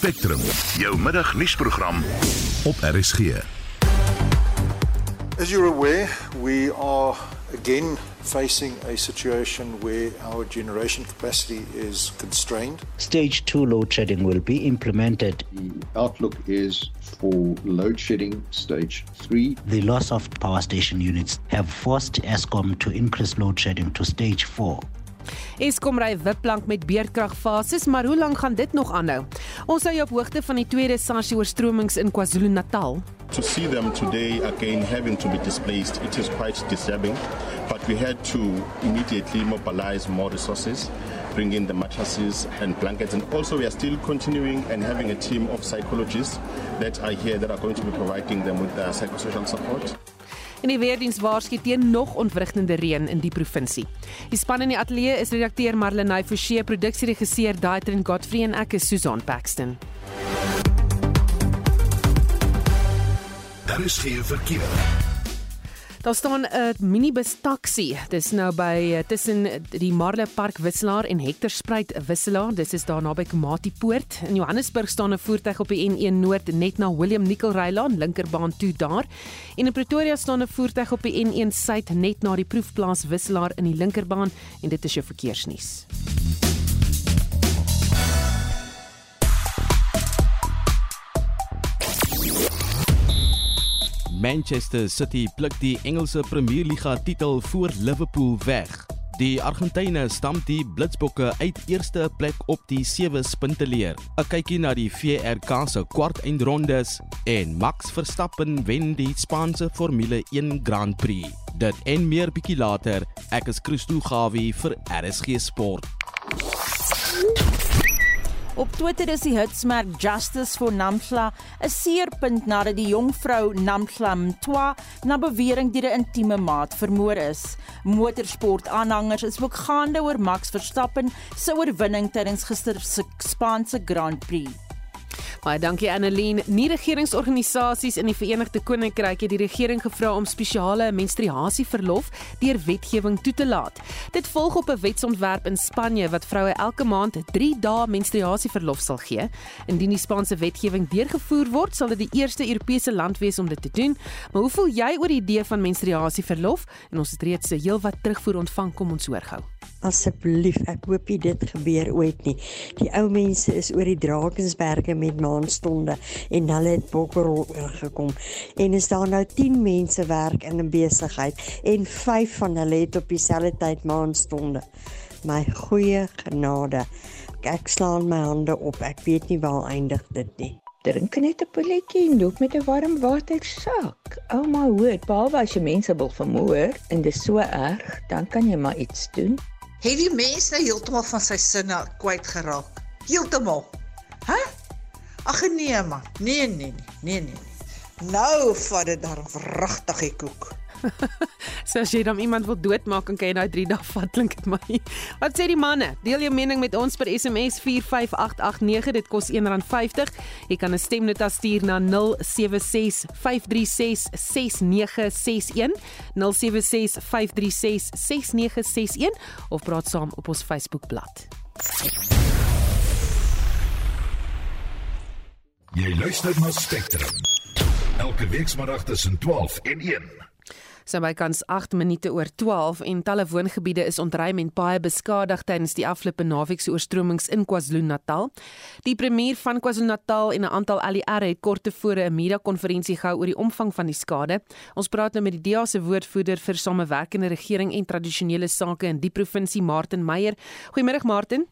Spectrum, jou middagnuusprogram op RSG. As you're aware, we are again facing a situation where our generation capacity is constrained. Stage 2 load shedding will be implemented. The outlook is for load shedding stage 3. The loss of power station units have forced ESCOM to increase load shedding to stage 4. Eskom ry wipplank met beerdkragfases, maar hoe lank gaan dit nog aanhou? Ons hou jou op hoogte van die tweede SARS oorstromings in KwaZulu-Natal. To see them today again having to be displaced, it is quite disturbing. But we had to immediately mobilize more resources, bring in the mattresses and blankets. And also, we are still continuing and having a team of psychologists that are here that are going to be providing them with the psychosocial support. En die weerdiens waarsku teen nog ontwrigtende reën in die provinsie. Die span in die ateljee is redakteur Marlenae Forsie, produksieregisseur Daitrin Godfrey en ek is Susan Paxton. Daar is geen verkeer. Daar staan 'n minibus taxi. Dis nou by eh, tussen die Marle Park Wisselaar en Hector Spruit Wisselaar. Dis is daar naby Komati Poort. In Johannesburg staan 'n voertuig op die N1 Noord net na William Nicol Rylaan linkerbaan toe daar. En in Pretoria staan 'n voertuig op die N1 Suid net na die proefplaas Wisselaar in die linkerbaan en dit is jou verkeersnuus. Manchester City pluk die Engelse Premierliga titel voor Liverpool weg. Die Argentyne stamp die Blitsbokke uit eerste plek op die 7 punte leer. 'n Kykie na die VRK se kwart eindrondes en Max Verstappen wen die Spaanse Formule 1 Grand Prix. Dit en meer bietjie later. Ek is Christo Gawie vir RSG Sport. Op Twitter is die hitsmerk Justice for Namhla 'n seerpunt nadat die jong vrou Namhla Mtwa na bewering deur 'n intieme maat vermoor is. Motorsport-aanhangers is ook gaande oor Max Verstappen se oorwinning tydens gister se Spaanse Grand Prix. Baie dankie Annelien. Nie regeringsorganisasies in die Verenigde Koninkryk het die regering gevra om spesiale menstruasieverlof deur wetgewing toe te laat. Dit volg op 'n wetsontwerp in Spanje wat vroue elke maand 3 dae menstruasieverlof sal gee. Indien die Spaanse wetgewing deurgevoer word, sal dit die eerste Europese land wees om dit te doen. Maar hoe voel jy oor die idee van menstruasieverlof? En ons het reeds heelwat terugvoer ontvang, kom ons hoor gou. Asseblief, ek hoop dit gebeur ooit nie. Die ou mense is oor die Drakensberge met maanstonde en hulle het bokkerol ingekom. En is daar nou 10 mense werk in 'n besigheid en 5 van hulle het op dieselfde tyd maanstonde. My goeie genade. Ek slaan my hande op. Ek weet nie waar eindig dit nie. Drink net 'n pilletjie en loop met 'n warm watersak. Ouma hoor, behalwe as jy mense wil vermoor en dit is so erg, dan kan jy maar iets doen. Het die mens nou heeltemal van sy sinne kwyt geraak? Heeltemal. Ag nee man. Nee nee nee. Nee. Nou vat dit dan wragtig die koek. so as jy dan iemand wil doodmaak, dan kan jy nou 3 dae vat, klink dit my. Wat sê die manne? Deel jou mening met ons per SMS 45889. Dit kos R1.50. Jy kan 'n stemnota stuur na 0765366961, 0765366961 of praat saam op ons Facebookblad. Jy luister na Spectrum. Elke weekmiddag tussen 12 en 1. So bykans 8 minute oor 12 en talle woongebiede is ontruim en baie beskadig tydens die afgelope naweek se oorstromings in KwaZulu-Natal. Die premier van KwaZulu-Natal en 'n aantal ALR het kort tevore 'n media-konferensie gehou oor die omvang van die skade. Ons praat nou met die DEA se woordvoerder vir samewerkende regering en tradisionele sake in die provinsie, Martin Meyer. Goeiemôre Martin.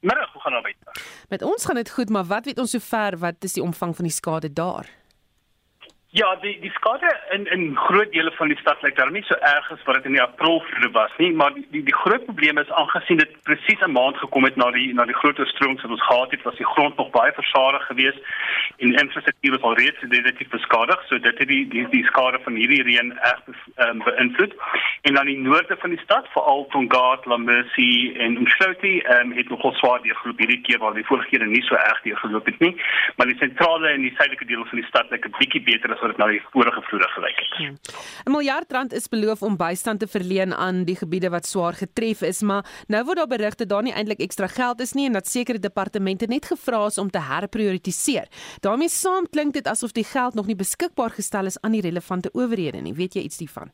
Middag, hoe gaan dit met? Met ons gaan dit goed, maar wat weet ons sover wat is die omvang van die skade daar? Ja, die die skade in in groot dele van die stad lyk daar nie so erg as wat dit in die April vroeër was nie, maar die die, die groot probleem is aangesien dit presies 'n maand gekom het na die na die groot oorstromings wat ons gehad het, was die grond nog baie versadig geweest en infrastruktuur was alreeds definitief beskadig, so dit het die die die skade van hierdie reën erg um, beïnvloed. En dan die noorde van die stad, veral Tongaat, Lamercy en Umhloti, um, het nogal swaar groep hierdie keer waar die vorige keer nie so erg die geloop het nie, maar die sentrale en die suidelike deel van die stad lyk 'n bietjie beter as wat dit na die vorige vloede gelyk het. Hmm. 'n Miljard rand is beloof om bystand te verleen aan die gebiede wat swaar getref is, maar nou word daar berigte daar nie eintlik ekstra geld is nie en dat sekere departemente net gevra is om te herprioritiseer. daarmee saam klink dit asof die geld nog nie beskikbaar gestel is aan die relevante owerhede nie. Weet jy iets hiervan?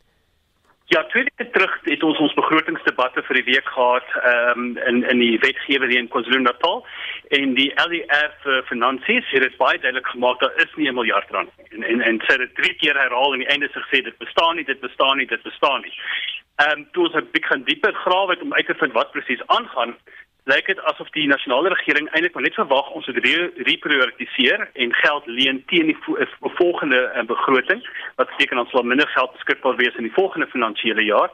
Ja, twee weke terug het ons ons begrotingsdebatte vir die week gehad um, in in die wetgewer hier in KwaZulu-Natal en die LER vir finansies het dit baie duidelik gemaak daar is nie 'n miljard rand en en en sê dit drie keer herhaal en die einde sê gesê dit bestaan nie, dit bestaan nie, dit bestaan nie. Ehm um, toe ons 'n bietjie gaan dieper grawe het om uit te vind wat presies aangaan, lyk dit asof die nasionale regering eintlik maar net verwag ons moet reprioritiseer en geld leen teen die vo volgende uh, begroting wat beteken ons sal minder geld beskikbaar wees in die volgende finansiële jaar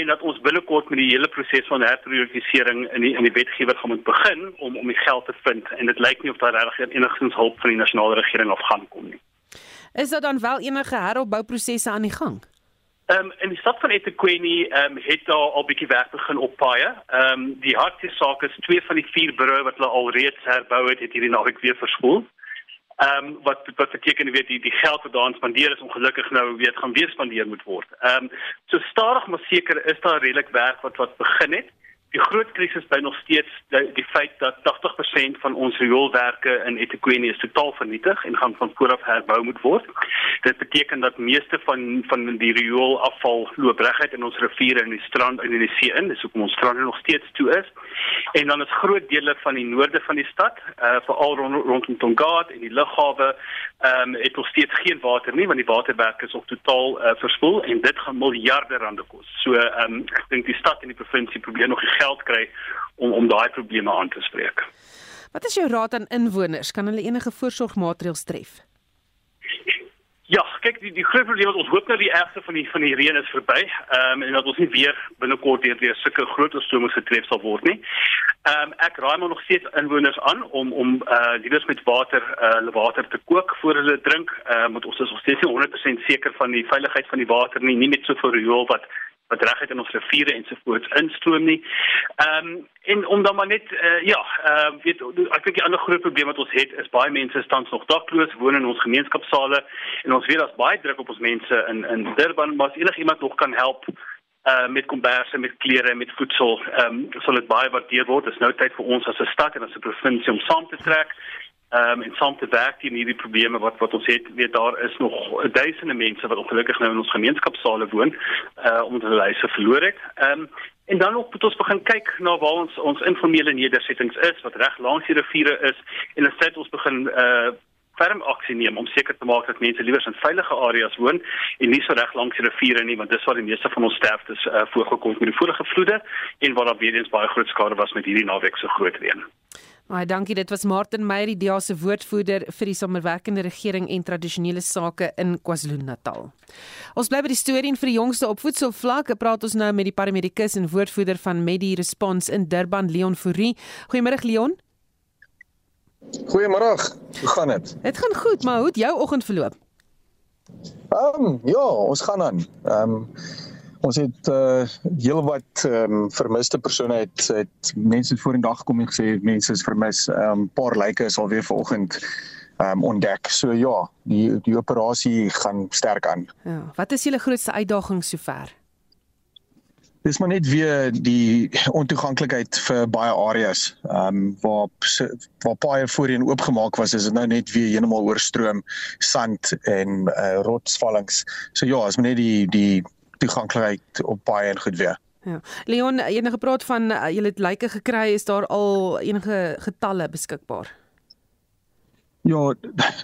en dat ons binnekort met die hele proses van herprioritisering in die in die wetgewer gaan moet begin om om die geld te vind en dit lyk nie of daar regtig enigstens hulp van die nasionale regering af gaan kom nie. Is daar dan wel enige heropbouprosesse aan die gang? Ehm um, in die stad van eThekwini ehm um, het daar al bietjie werk begin op paaie. Ehm um, die hartjie saak is twee van die vier brûe wat hulle al reeds herbou het, het hierdie naweek weer verskoel. Ehm um, wat wat beteken weet die die geld wat daar spandeer is ongelukkig nou weet gaan weer spandeer moet word. Ehm um, so stadig maar seker is daar redelik werk wat wat begin het. Die groot krisis bly nog steeds die, die feit dat 80% van ons rioolwerke in eThekwini is totaal vernietig en gaan van voor af herbou moet word. Dit beteken dat meeste van van die rioolafval loop reguit in ons riviere en die strand en in die see in, dis hoekom ons strande nog steeds toe is. En dan is groot dele van die noorde van die stad, uh veral rond, rondom Tongaat en die lughawe, ehm um, het nog steeds geen water nie want die waterwerke is ook totaal uh, verspoel en dit gaan miljarde rande kos. So ehm um, ek dink die stad en die provinsie probeer nog geld kry om om daai probleme aan te spreek. Wat is jou raad aan inwoners? Kan hulle enige voorsorgmaatreëls tref? Ja, kyk die die groot probleem wat ons hoop nou die ergste van die van die reën is verby. Ehm um, en dat ons nie weer binnekort weer weer sulke groot stromings getref sal word nie. Ehm um, ek raai maar nog steeds inwoners aan om om eh uh, liewers met water eh uh, water te kook voor hulle drink. Ehm uh, moet ons is nog steeds nie 100% seker van die veiligheid van die water nie, nie net so vir riool wat wat regtig in ons riviere ensovoorts instroom nie. Ehm um, en om dan maar net uh, ja, ehm uh, weet ek dink die ander groot probleem wat ons het is baie mense staan nog dakloos, woon in ons gemeenskapsale en ons weet daar's baie druk op ons mense in in Durban, maar as enigiemand nog kan help uh met komberse met klere met voedsel ehm um, sal dit baie waardeer word. Dit is nou tyd vir ons as 'n stad en as 'n provinsie om saam te trek um, en saam te werk teen hierdie probleme wat wat ons het weet daar is nog duisende mense wat ongelukkig nou in ons gemeenskapsale woon uh omdat hulle huise verloor het. Ehm um, en dan ook moet ons begin kyk na waar ons ons informele nedersettings is wat reg langs die riviere is en dan sê ons begin uh ferm aksie neem om seker te maak dat mense liewer in veilige areas woon en nie so reg langs die riviere nie want dis waar die meeste van ons sterftes uh, voorgekom het met die vorige vloede en waar daar weer eens baie groot skade was met hierdie naweek se groot reën. Baie dankie. Dit was Martin Meyer, die DEA se woordvoerder vir die samewerkende regering en tradisionele sake in KwaZulu-Natal. Ons bly by die storie en vir die jongste op voedselvlak, praat ons nou met die paramedikus en woordvoerder van Medi Response in Durban, Leon Fourie. Goeiemôre Leon. Goeiemôre. Hoe gaan dit? Dit gaan goed, maar hoe het jou oggend verloop? Ehm um, ja, ons gaan aan. Ehm um, ons het uh heelwat ehm um, vermiste persone het het mense voor in dag gekom en gesê mense is vermis. Ehm um, paar lyke is alweer vanoggend ehm um, ontdek. So ja, die die operasie gaan sterk aan. Ja, wat is julle grootste uitdaging sover? Dis maar net weer die ontoeganklikheid vir baie areas. Ehm um, waar waar baie voorheen oopgemaak was, is dit nou net weer heeltemal oorstroom sand en uh, rotsvallings. So ja, is maar net die die toeganklikheid op baie en goed weer. Ja. Leon, jy het nou gepraat van uh, jy het lyke gekry, is daar al enige getalle beskikbaar? Ja,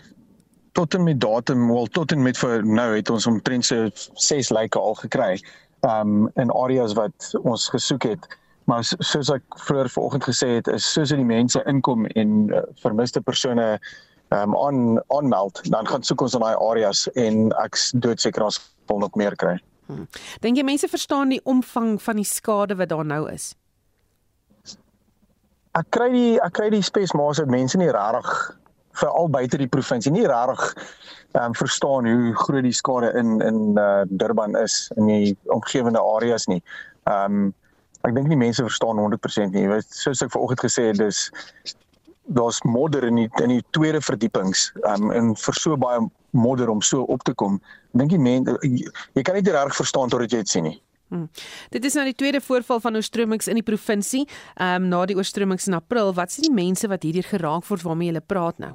tot en met datum, wel tot en met vir nou het ons omtrent so 6 lyke al gekry. Um in areas wat ons gesoek het. Maar soos ek vroeër vanoggend gesê het, is soos die mense inkom en uh, vermiste persone um aan aanmeld, dan gaan soek ons in daai areas en ek doodseker ons wil nog meer kry. Hmm. Dink jy mense verstaan die omvang van die skade wat daar nou is? Ek kry die ek kry die spesmaas dat mense nie regtig vir al buite die provinsie nie regtig ehm um, verstaan hoe groot die skade in in uh, Durban is in die omgewende areas nie. Ehm um, ek dink nie mense verstaan 100% nie. Jy weet soos ek vanoggend gesê het, dis daar's modder in die in die tweede verdiepings um, en vir so baie modder om so op te kom. Dink jy mense jy, jy kan nie reg verstaan totdat jy dit sien nie. Hmm. Dit is nou die tweede voorval van oorstromings in die provinsie, ehm um, na die oorstromings in April. Wat sê die mense wat hierdeur geraak word waarmee jy praat nou?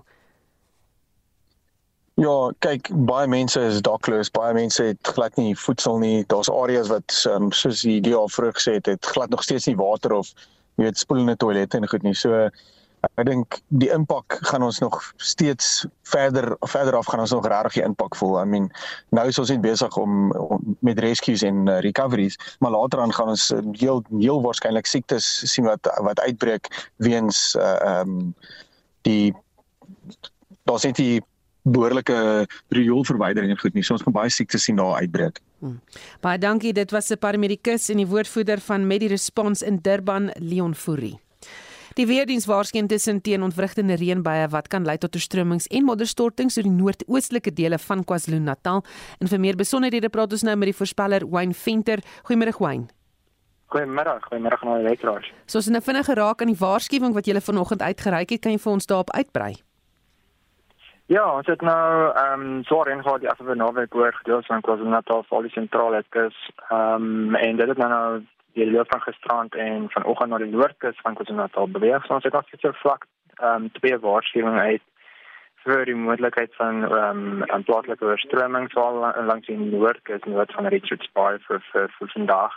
Ja, kyk, baie mense is dakloos, baie mense het glad nie voedsel nie. Daar's areas wat um, soos die DA vroeg gesê het, het glad nog steeds nie water of jy weet spoelende toilette en goed nie. So ek dink die impak gaan ons nog steeds verder verder af gaan ons nog regtig die impak voel. I mean, nou is ons net besig om, om met rescues en uh, recoveries, maar later aan gaan ons uh, heel heel waarskynlik siektes sien wat wat uitbreek weens uh ehm um, die daar's net die behoorlike rioolverwydering en goed nie. So ons gaan baie siektes sien daar uitbreek. Hmm. Baie dankie. Dit was 'n paramedikus en die woordvoerder van Medi Response in Durban, Leon Fourie. Die weerdiens waarskyn tussen teen ontwrigtende reënbuie wat kan lei tot oorstromings en modderstortings oor die noordoostelike dele van KwaZulu-Natal. En vir meer besonderhede praat ons nou met die voorspeller Wayne Venter. Goeiemôre Wayne. Goeiemôre, goeiemôre aan al die luisteraars. Soos 'n vinnige raak aan die waarskuwing wat jy vanoggend uitgereik het, kan jy vir ons daarop uitbrei? Ja, ons het nou ehm um, swaar ingehaal die afgelope naweek oor gedeelte van KwaZulu-Natal vir die sentrale kus. Ehm um, en dit het nou nou die lug van gisterand en vanoggend na die noordkus van KwaZulu-Natal beweeg. Ons het ook so vlak ehm um, twee waarskuwings uit vir die moontlikheid van ehm um, 'n plaaslike oorstroming so langs die noordkus noord van Richards Bay vir vir, vir vandag.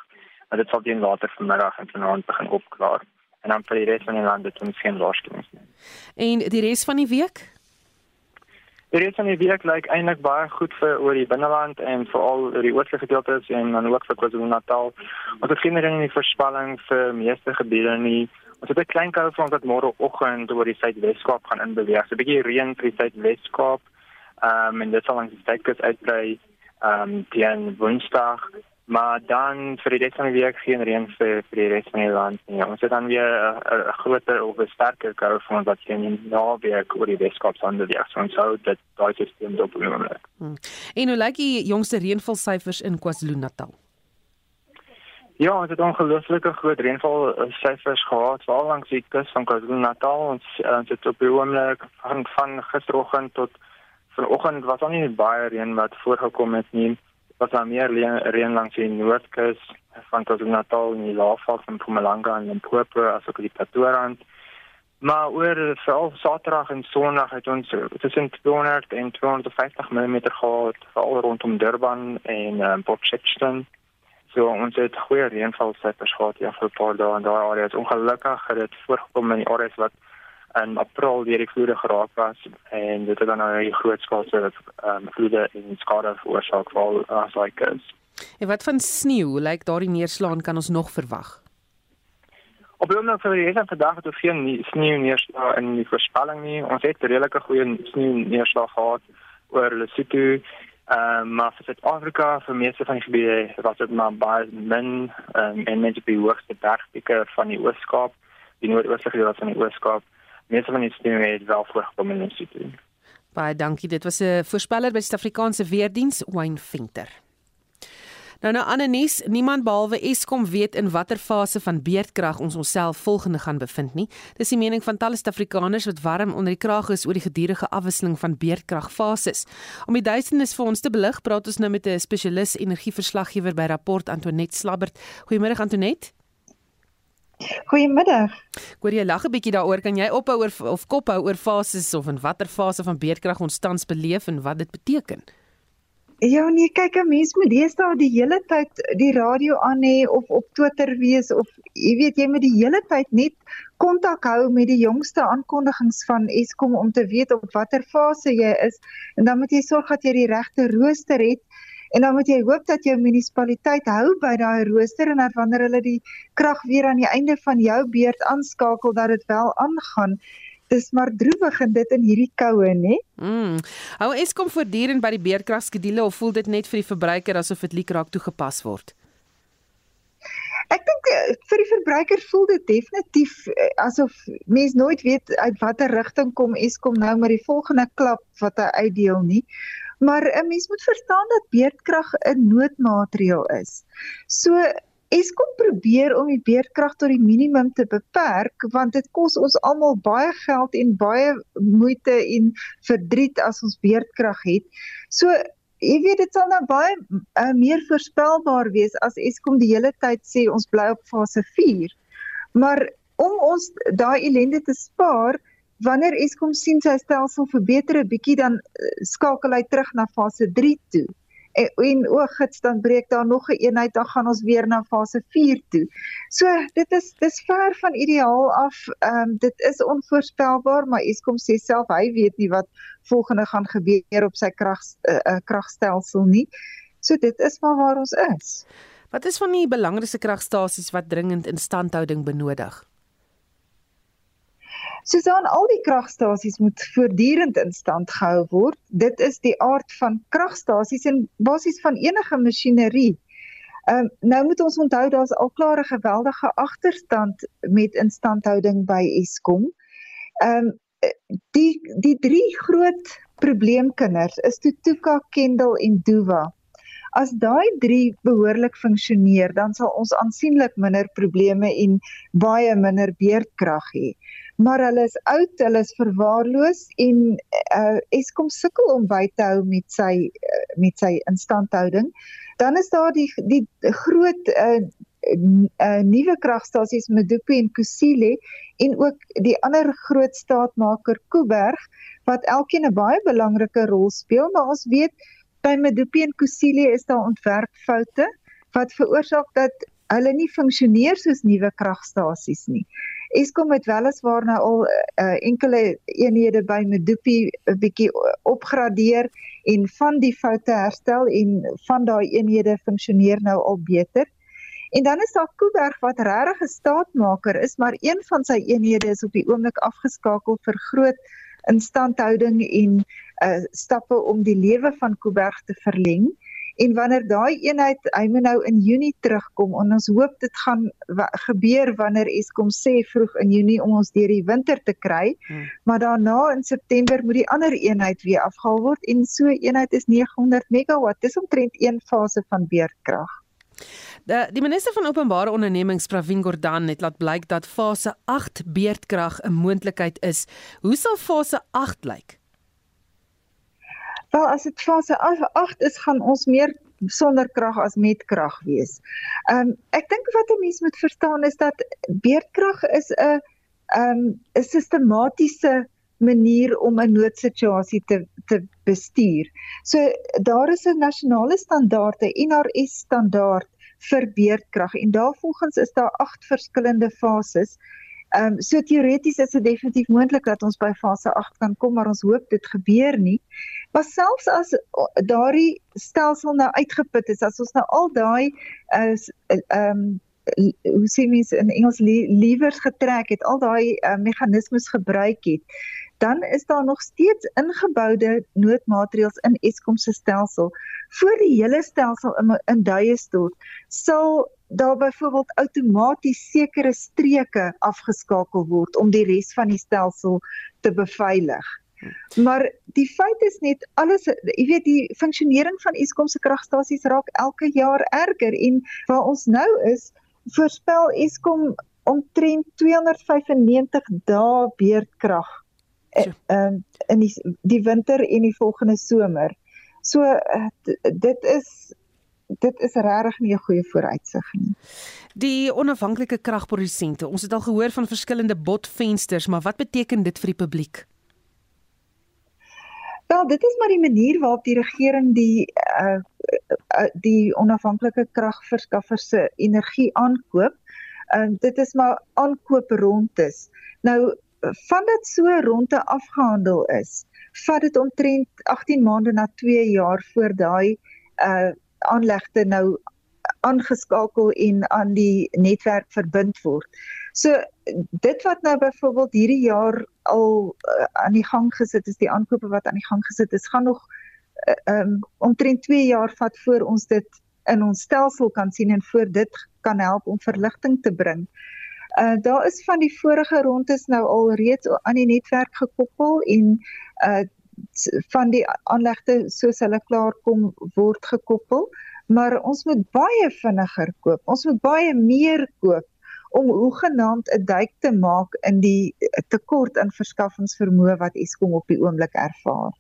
Maar dit sal dan later vanmiddag en vanaand begin opklaar. En dan vir die res van die land het ons geen waarskuwings nie. En die res van die week? Die res van die week lyk eintlik baie goed vir oor die binneland en veral oor die oostelike gedeeltes en dan ook vir KwaZulu-Natal. Ons het geen ding in die voorspelling vir meeste gebiede nie. Ons het 'n klein koue front wat môreoggend oor die Suidweskaap gaan inbeweeg. So 'n bietjie reën vir die Suidweskaap. Ehm um, en dit sal langs die Suidkus uitbrei ehm um, teen Woensdag maar dan vir die res van die week geen reën vir vir die res van die land nie. Ons het dan weer 'n groter of 'n sterker koue front wat sien in Noordwes oor die Weskaap sonder die so ons hou dat daai stelsel dop oomblik. Hmm. En hoe lyk die jongste reënvalsyfers in KwaZulu-Natal? Ja, ons het ongelooflike groot reënval syfers gehad, veral langs die kus van KwaZulu-Natal. Ons ons het op die oomblik van van gisteroggend tot vanoggend was daar nie baie reën wat voorgekom het nie was daar meer reën langs die noordkus van KwaZulu-Natal en die laafval van Mpumalanga en Limpopo asook die Pretoria-rand. Maar oor veral Saterdag en Sondag het ons tussen 200 en 250 mm gehad veral rondom Durban en um, Port Shepstone. So ons het goeie reënvalsyfers gehad ja vir 'n paar dae en daai areas ongelukkig het dit voorgekom in die areas wat in April deur die vloede geraak was en dit het dan nou 'n groot skaalse ehm um, vloede en skade veroorsaak vir al as like is. En wat van sneeu, lyk like daardie neerslaan kan ons nog verwag? Op die oomblik vir die res van die dag het ons geen sneeu neerslag in die voorspelling nie. Ons het redelike goeie sneeu neerslag gehad oor Lesotho. Ehm um, maar vir Suid-Afrika vir meeste van die gebiede was dit maar baie min um, en mense die hoogste bergpieke van die Oos-Kaap, die noordoostelike deel van die Oos-Kaap meeste van die stemme het wel voorgekom in die situasie. Baie dankie. Dit was 'n voorspeller by Suid-Afrikaanse Weerdiens, Wayne Venter. Nou nou Annenis, niemand behalwe Eskom weet in watter fase van beerdkrag ons onsself volgende gaan bevind nie. Dis die mening van talle Suid-Afrikaners wat warm onder die kraag is oor die gedurende afwisseling van beerdkragfases. Om die duisendes vir ons te belig, praat ons nou met 'n spesialis energieverslaggewer by Rapport Antoinette Slabbert. Goeiemôre Antoinette. Goeiemiddag. Hoor jy lag 'n bietjie daaroor. Kan jy ophou oor of kop hou oor fases of in watter fase van beerdkrag ons tans beleef en wat dit beteken? Ja nee, kyk 'n mens moet deesdae die hele tyd die radio aan hê of op Twitter wees of jy weet jy moet die hele tyd net kontak hou met die jongste aankondigings van Eskom om te weet op watter fase jy is en dan moet jy sorg dat jy die regte rooster het En dan moet jy hoop dat jou munisipaliteit hou by daai rooster en dat wanneer hulle die krag weer aan die einde van jou beurt aanskakel dat dit wel aangaan. Dis maar droewig en dit in hierdie koue, né? Mm. Hou Eskom voortdurend by die beerkragskedule of voel dit net vir die verbruiker asof dit liekraak toegepas word? Ek dink eh, vir die verbruiker voel dit definitief eh, asof mens nooit weet uit watter rigting kom Eskom nou met die volgende klap wat hy uitdeel nie. Maar 'n mens moet verstaan dat beerdkrag 'n noodmaatreël is. So Eskom probeer om die beerdkrag tot die minimum te beperk want dit kos ons almal baie geld en baie moeite en verdriet as ons beerdkrag het. So jy weet dit sal nou baie uh, meer voorspelbaar wees as Eskom die hele tyd sê ons bly op fase 4. Maar om ons daai ellende te spaar, wanneer Eskom sien sy stelsel verbeter 'n bietjie dan uh, skakel hy terug na fase 3 toe en, en oogits dan breek daar nog 'n een eenheid dan gaan ons weer na fase 4 toe. So dit is dis ver van ideaal af. Ehm um, dit is onvoorspelbaar, maar Eskom sê self hy weet nie wat volgende gaan gebeur op sy krag uh, uh, kragstelsel nie. So dit is maar waar ons is. Wat is van die belangrikste kragstasies wat dringend instandhouding benodig? Soos aan al die kragstasies moet voortdurend in stand gehou word. Dit is die aard van kragstasies en basies van enige masjinerie. Ehm um, nou moet ons onthou daar's al klaar 'n geweldige agterstand met instandhouding by Eskom. Ehm um, die die drie groot probleemkinders is Tutuka, Kendall en Duwa. As daai drie behoorlik funksioneer, dan sal ons aansienlik minder probleme en baie minder beerdkrag hê maar hulle is oud, hulle is verwaarloos en uh, Eskom sukkel om by te hou met sy uh, met sy instandhouding. Dan is daar die die groot uh, uh, nuwe kragstasies Medupi en Kusile en ook die ander groot staatmaker Kuiberg wat elkeen 'n baie belangrike rol speel, maar ons weet by Medupi en Kusile is daar ontwerpfoute wat veroorsaak dat hulle nie funksioneer soos nuwe kragstasies nie. Eskom het weliswaar nou al uh, enkele eenhede by Medupi 'n bietjie opgradeer en van die foute herstel en van daai eenhede funksioneer nou al beter. En dan is daar Kuiberg wat regtig 'n staatmaker is, maar een van sy eenhede is op die oomblik afgeskakel vir groot instandhouding en uh, stappe om die lewe van Kuiberg te verleng. En wanneer daai eenheid hy moet nou in Junie terugkom en ons hoop dit gaan gebeur wanneer Eskom sê vroeg in Junie om ons deur die winter te kry. Hmm. Maar daarna in September moet die ander eenheid weer afgehaal word en so eenheid is 900 megawatt. Dis omtrent een fase van beerdkrag. Die, die minister van openbare ondernemings Pravin Gordhan het laat blyk dat fase 8 beerdkrag 'n moontlikheid is. Hoe sal fase 8 lyk? Wel as dit fase 8 is, gaan ons meer sonder krag as met krag wees. Ehm um, ek dink wat 'n mens moet verstaan is dat beerdkrag is 'n ehm um, 'n sistematiese manier om 'n noodsituasie te te bestuur. So daar is 'n nasionale standaarde, NRS standaard vir beerdkrag en daarvolgens is daar 8 verskillende fases. Ehm um, so teoreties is dit definitief moontlik dat ons by fase 8 kan kom, maar ons hoop dit gebeur nie. Maar selfs as daardie stelsel nou uitgeput is, as ons nou al daai is ehm um, hoe sê mens in Engels levers getrek het, al daai uh, meganismes gebruik het, dan is daar nog steeds ingeboude noodmaatreëls in Eskom se stelsel. Voor die hele stelsel in, in duie stort, sal daar byvoorbeeld outomaties sekere streke afgeskakel word om die res van die stelsel te beveilig. Maar die feit is net alles jy weet die funksionering van Eskom se kragstasies raak elke jaar erger en waar ons nou is voorspel Eskom omtrent 295 dae beerdkrag eh, ehm in die die winter en die volgende somer. So eh, dit is dit is regtig nie 'n goeie vooruitsig nie. Die onafhanklike kragprodusente, ons het al gehoor van verskillende botvensters, maar wat beteken dit vir die publiek? Wel, dit is maar die manier waarop die regering die uh, uh die onafhanklike kragverskaffers se energie aankoop. En uh, dit is maar aankooprondes. Nou vandat so ronde afgehandel is, vat dit omtrent 18 maande na 2 jaar voor daai uh aanlegte nou aangeskakel en aan die netwerk verbind word. So dit wat nou byvoorbeeld hierdie jaar al uh, aan die gang gesit is, die aankope wat aan die gang gesit is, gaan nog uh, um omtrent 2 jaar vat voor ons dit in ons stelsel kan sien en voor dit kan help om verligting te bring. Uh daar is van die vorige rondes nou al reeds aan die netwerk gekoppel en uh van die aanlegte soos hulle klaar kom word gekoppel maar ons moet baie vinniger koop. Ons moet baie meer koop om hoegenaamd 'n duik te maak in die tekort aan verskaffingsvermoë wat Eskom op die oomblik ervaar.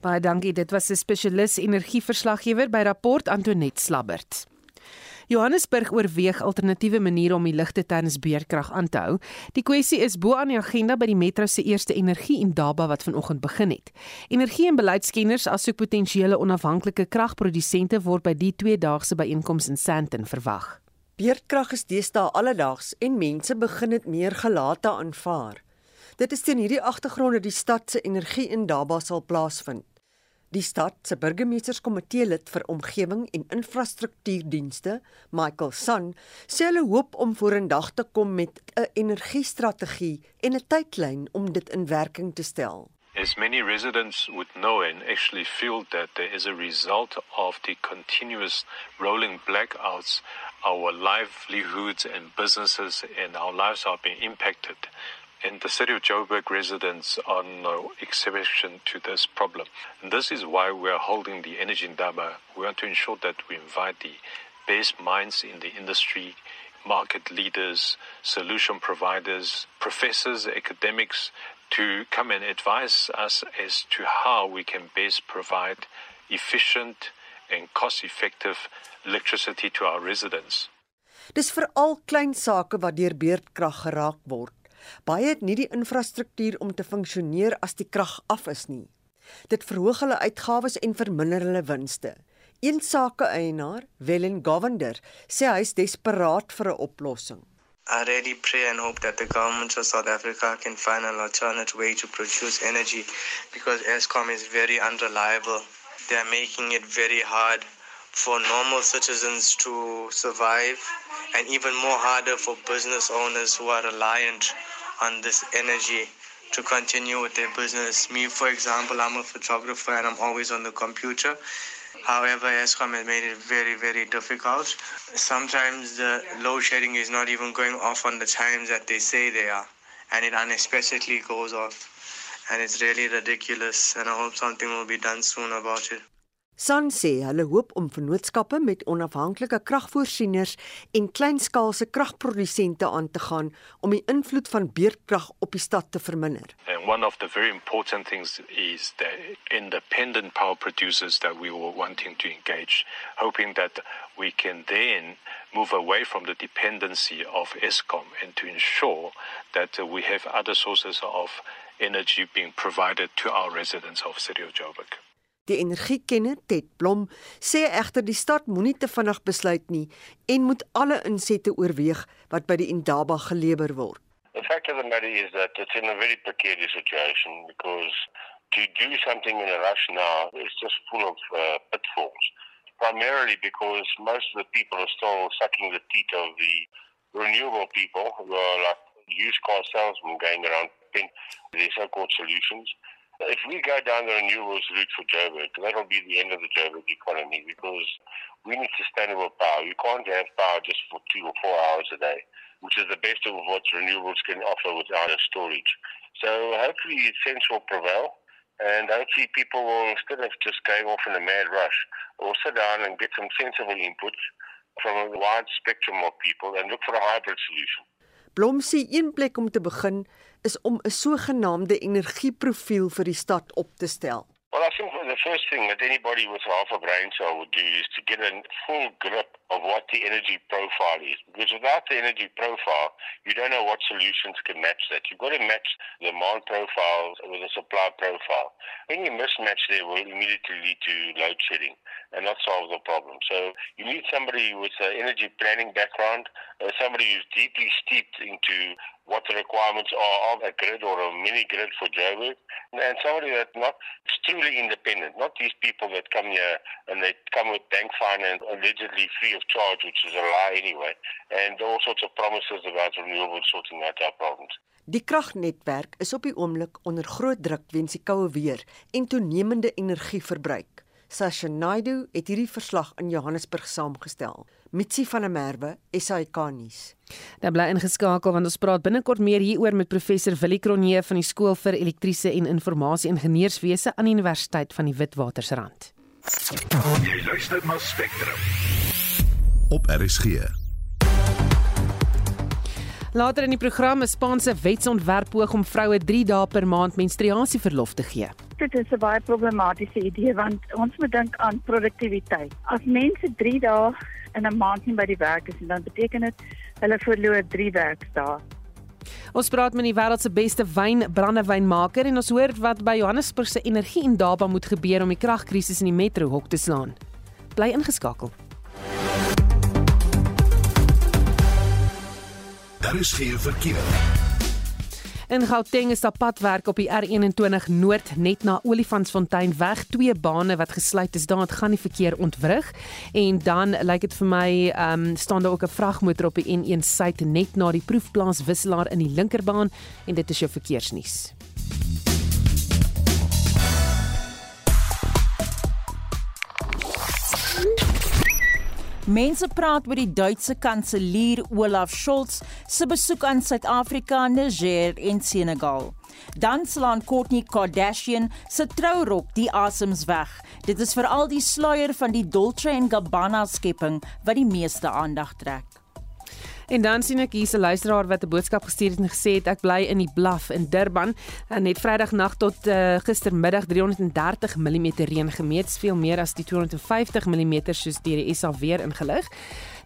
Baie dankie. Dit was 'n spesialis energieverslaggewer by Rapport Antoinette Slabbert. Johannesburg oorweeg alternatiewe maniere om die ligte tydens beerkrag aan te hou. Die kwessie is bo aan die agenda by die metro se eerste energie en daba wat vanoggend begin het. Energie en beleidskenners asook potensiële onafhanklike kragprodusente word by die tweedaagse byeenkoms in Sandton verwag. Beerdkrag is deesdae alledaags en mense begin dit meer gelate aanvaar. Dit is teen hierdie agtergrond dat die stad se energie in Daba sal plaasvind. Die stad se burgemeesterskomitee lid vir omgewing en infrastruktuurdienste, Michael Sun, sê hulle hoop om vorendag te kom met 'n energiestrategie en 'n tydlyn om dit in werking te stel. As many residents would know and actually feel that there is a result of the continuous rolling blackouts, our livelihoods and businesses and our lives are being impacted. And the city of Joburg residents are no exception to this problem. And this is why we are holding the Energy Ndaba. We want to ensure that we invite the best minds in the industry, market leaders, solution providers, professors, academics, to come and advise us as to how we can best provide efficient and cost effective electricity to our residents. Dis veral klein sake wat deur beerdkrag geraak word. Baie het nie die infrastruktuur om te funksioneer as die krag af is nie. Dit verhoog hulle uitgawes en verminder hulle winste. Een sake eienaar, Wellen Govender, sê hy is desperaat vir 'n oplossing. I really pray and hope that the government of South Africa can find an alternate way to produce energy because ESCOM is very unreliable. They are making it very hard for normal citizens to survive and even more harder for business owners who are reliant on this energy to continue with their business. Me, for example, I'm a photographer and I'm always on the computer. However, ESCOM has made it very, very difficult. Sometimes the load shedding is not even going off on the times that they say they are, and it unexpectedly goes off. And it's really ridiculous, and I hope something will be done soon about it. San sê hulle hoop om vennootskappe met onafhanklike kragvoorsieners en kleinskaalse kragprodusente aan te gaan om die invloed van beerdkrag op die stad te verminder. And one of the very important things is the independent power producers that we were wanting to engage, hoping that we can then move away from the dependency of ESCOM and to ensure that we have other sources of energy being provided to our residents of City of Joburg. Die energiekenner Ted Blom sê egter die stad moenie te vinnig besluit nie en moet alle insette oorweeg wat by die Indaba gelewer word. The fact of the matter is that it's in a very precarious situation because to do something in a rush now is just full of uh, pitfalls. Primarily because most of the people are still sucking the teeth of the renewable people who are like used car salesmen going around pin their so-called solutions. If we go down the renewables route for Joburg, that'll be the end of the Joburg economy because we need sustainable power. You can't have power just for two or four hours a day, which is the best of what renewables can offer without a storage. So hopefully sense will prevail and hopefully people will, instead of just going off in a mad rush, will sit down and get some sensible input from a wide spectrum of people and look for a hybrid solution. Blom sê een plek om te begin is om 'n sogenaamde energieprofiel vir die stad op te stel. Well, I think the first thing that anybody with half a brain cell would do is to get a full grip of what the energy profile is. Because without the energy profile, you don't know what solutions can match that. You've got to match the demand profile with the supply profile. Any mismatch there will immediately lead to load shedding and not solve the problem. So you need somebody with an energy planning background, uh, somebody who's deeply steeped into what the requirements are of a grid or a mini grid for Joburg, and somebody that's not truly independent, not these people that come here and they come with bank finance allegedly free of charge, which is a lie anyway, and all sorts of promises about renewables sorting out our problems. Die kragnetwerk is op die oomblik onder groot druk weens die koue weer en toenemende energieverbruik. Sasha Naidu het hierdie verslag in Johannesburg saamgestel. Mitsi van der Merwe, SAK nuus. Nou bly ingeskakel want ons praat binnekort meer hieroor met professor Willie Kronje van die Skool vir Elektriese en Informasie Ingenieurswese aan die Universiteit van die Witwatersrand. Jy luister na Spectrum. Op RSG. Later in die program 'n Spaanse wetsontwerp poog om vroue 3 dae per maand menstruasieverlof te gee. Dit is 'n baie problematiese idee want ons moet dink aan produktiwiteit. As mense 3 dae in 'n maand nie by die werk is, dan beteken dit hulle verloor 3 werkdae. Ons praat met die wêreld se beste wyn brandewynmaker en ons hoor wat by Johannesburg se energie en Daba moet gebeur om die kragkrisis in die metro hok te slaan. Bly ingeskakel. Daar is geen verkeer. In Gauteng is daar padwerk op die R21 Noord net na Olifantsfontein weg, twee bane wat gesluit is. Daar gaan die verkeer ontwrig en dan lyk dit vir my ehm um, staan daar ook 'n vragmotor op die N1 suid net na die proefplaas wisselaar in die linkerbaan en dit is jou verkeersnuus. Mense praat oor die Duitse kanselier Olaf Scholz se besoek aan Suid-Afrika, Niger en Senegal. Dan slaan Kourtney Kardashian se trourok die asems weg. Dit is veral die sluier van die Dolce & Gabbana skepping wat die meeste aandag trek. En dan sien ek hierse luisteraar wat 'n boodskap gestuur het en gesê het ek bly in die Bluff in Durban en net Vrydag nag tot uh, gistermiddag 330 mm reën gemeet, veel meer as die 250 mm soos deur die SA weer ingelig.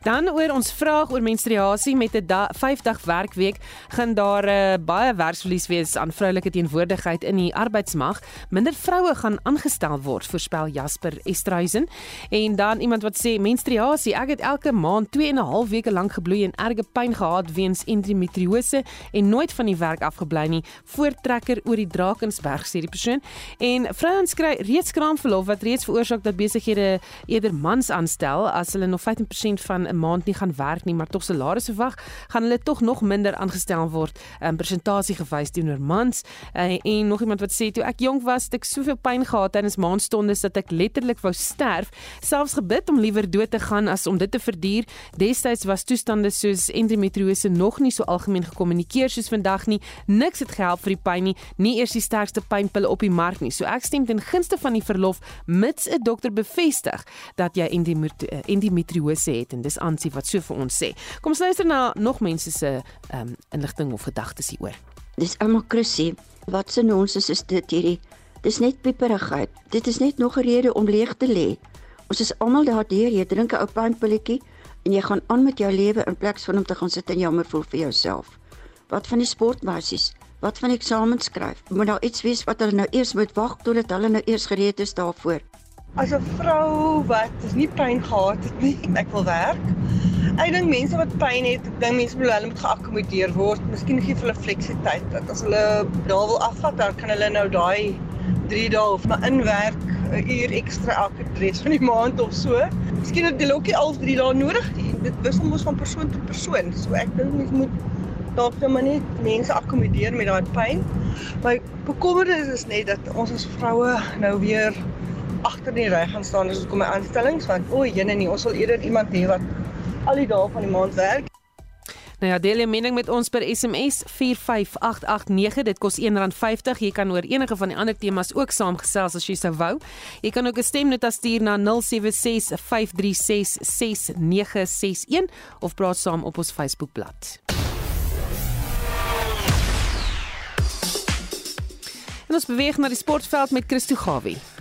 Dan oor ons vraag oor menstruasie met 'n 5 dag werkweek gaan daar uh, baie werksverlies wees aan vroulike teenwoordigheid in die arbeidsmag. Minder vroue gaan aangestel word, voorspel Jasper Estreisen. En dan iemand wat sê menstruasie, ek het elke maand 2 en 'n half weke lank gebloei en erge pyn gehad weens endometriose en nooit van die werk afgebly nie. Voortrekker oor die Drakensberg sê die persoon. En vrouens kry reeds kraamverlof wat reeds veroorsaak dat besighede eerder mans aanstel as hulle nog 15% van 'n maand nie gaan werk nie, maar tog salarisse wag, gaan hulle tog nog minder aangestel word. 'n um, Persentasie gewys teenoor mans. Uh, en nog iemand wat sê toe ek jonk was, het ek soveel pyn gehad tydens maandstonde dat ek letterlik wou sterf, selfs gebid om liewer dood te gaan as om dit te verduur. Destyds was toestande soos endometriose nog nie so algemeen gekommunikeer soos vandag nie. Niks het gehelp vir die pyn nie, nie eers die sterkste pynpille op die mark nie. So ek stem ten gunste van die verlof mits 'n dokter bevestig dat jy endometriose het en dis Ansie wat so vir ons sê. Kom ons luister na nog mense se um, inligting of gedagtes hieroor. Dis almal Chrissy. Wat se nonsens is dit hierdie? Dis net pieperigheid. Dit is net nog 'n rede om leeg te lê. Ons is almal daardeur, jy drink 'n ou pynpilletjie en jy gaan aan met jou lewe in plaas van om te gaan sit en jammer voel vir jouself. Wat van die sportbasies? Wat van eksamens skryf? Moet nou iets wees wat hulle nou eers moet wag totdat hulle nou eers gereed is daarvoor. As 'n vrou wat nie pyn gehad het nie, ek wil werk. Ek dink mense wat pyn het, ek dink mense moet hulle moet geakkommodeer word. Miskien gee hulle fleksiteit dat as hulle daar wil afvat, dan kan hulle nou daai 3 dae of maar inwerk 'n uur ekstra elke res van die maand of so. Miskien het hulle ook nie al 3 dae nodig nie. Dit wissel mos van persoon tot persoon. So ek dink mens moet dalk net maar net mense akkommodeer met daai pyn. My bekommerde is net dat ons as vroue nou weer agter die ry gaan staan as ons kom by aanstellings want o, jene nie, ons wil eerder iemand hê wat al die dae van die maand werk. Nou ja, deel jou mening met ons per SMS 45889. Dit kos R1.50. Jy kan oor enige van die ander temas ook saamgesels as jy sou wou. Jy kan ook 'n stemnota stuur na 0765366961 of praat saam op ons Facebookblad. En ons beweeg na die sportveld met Christo Gawie.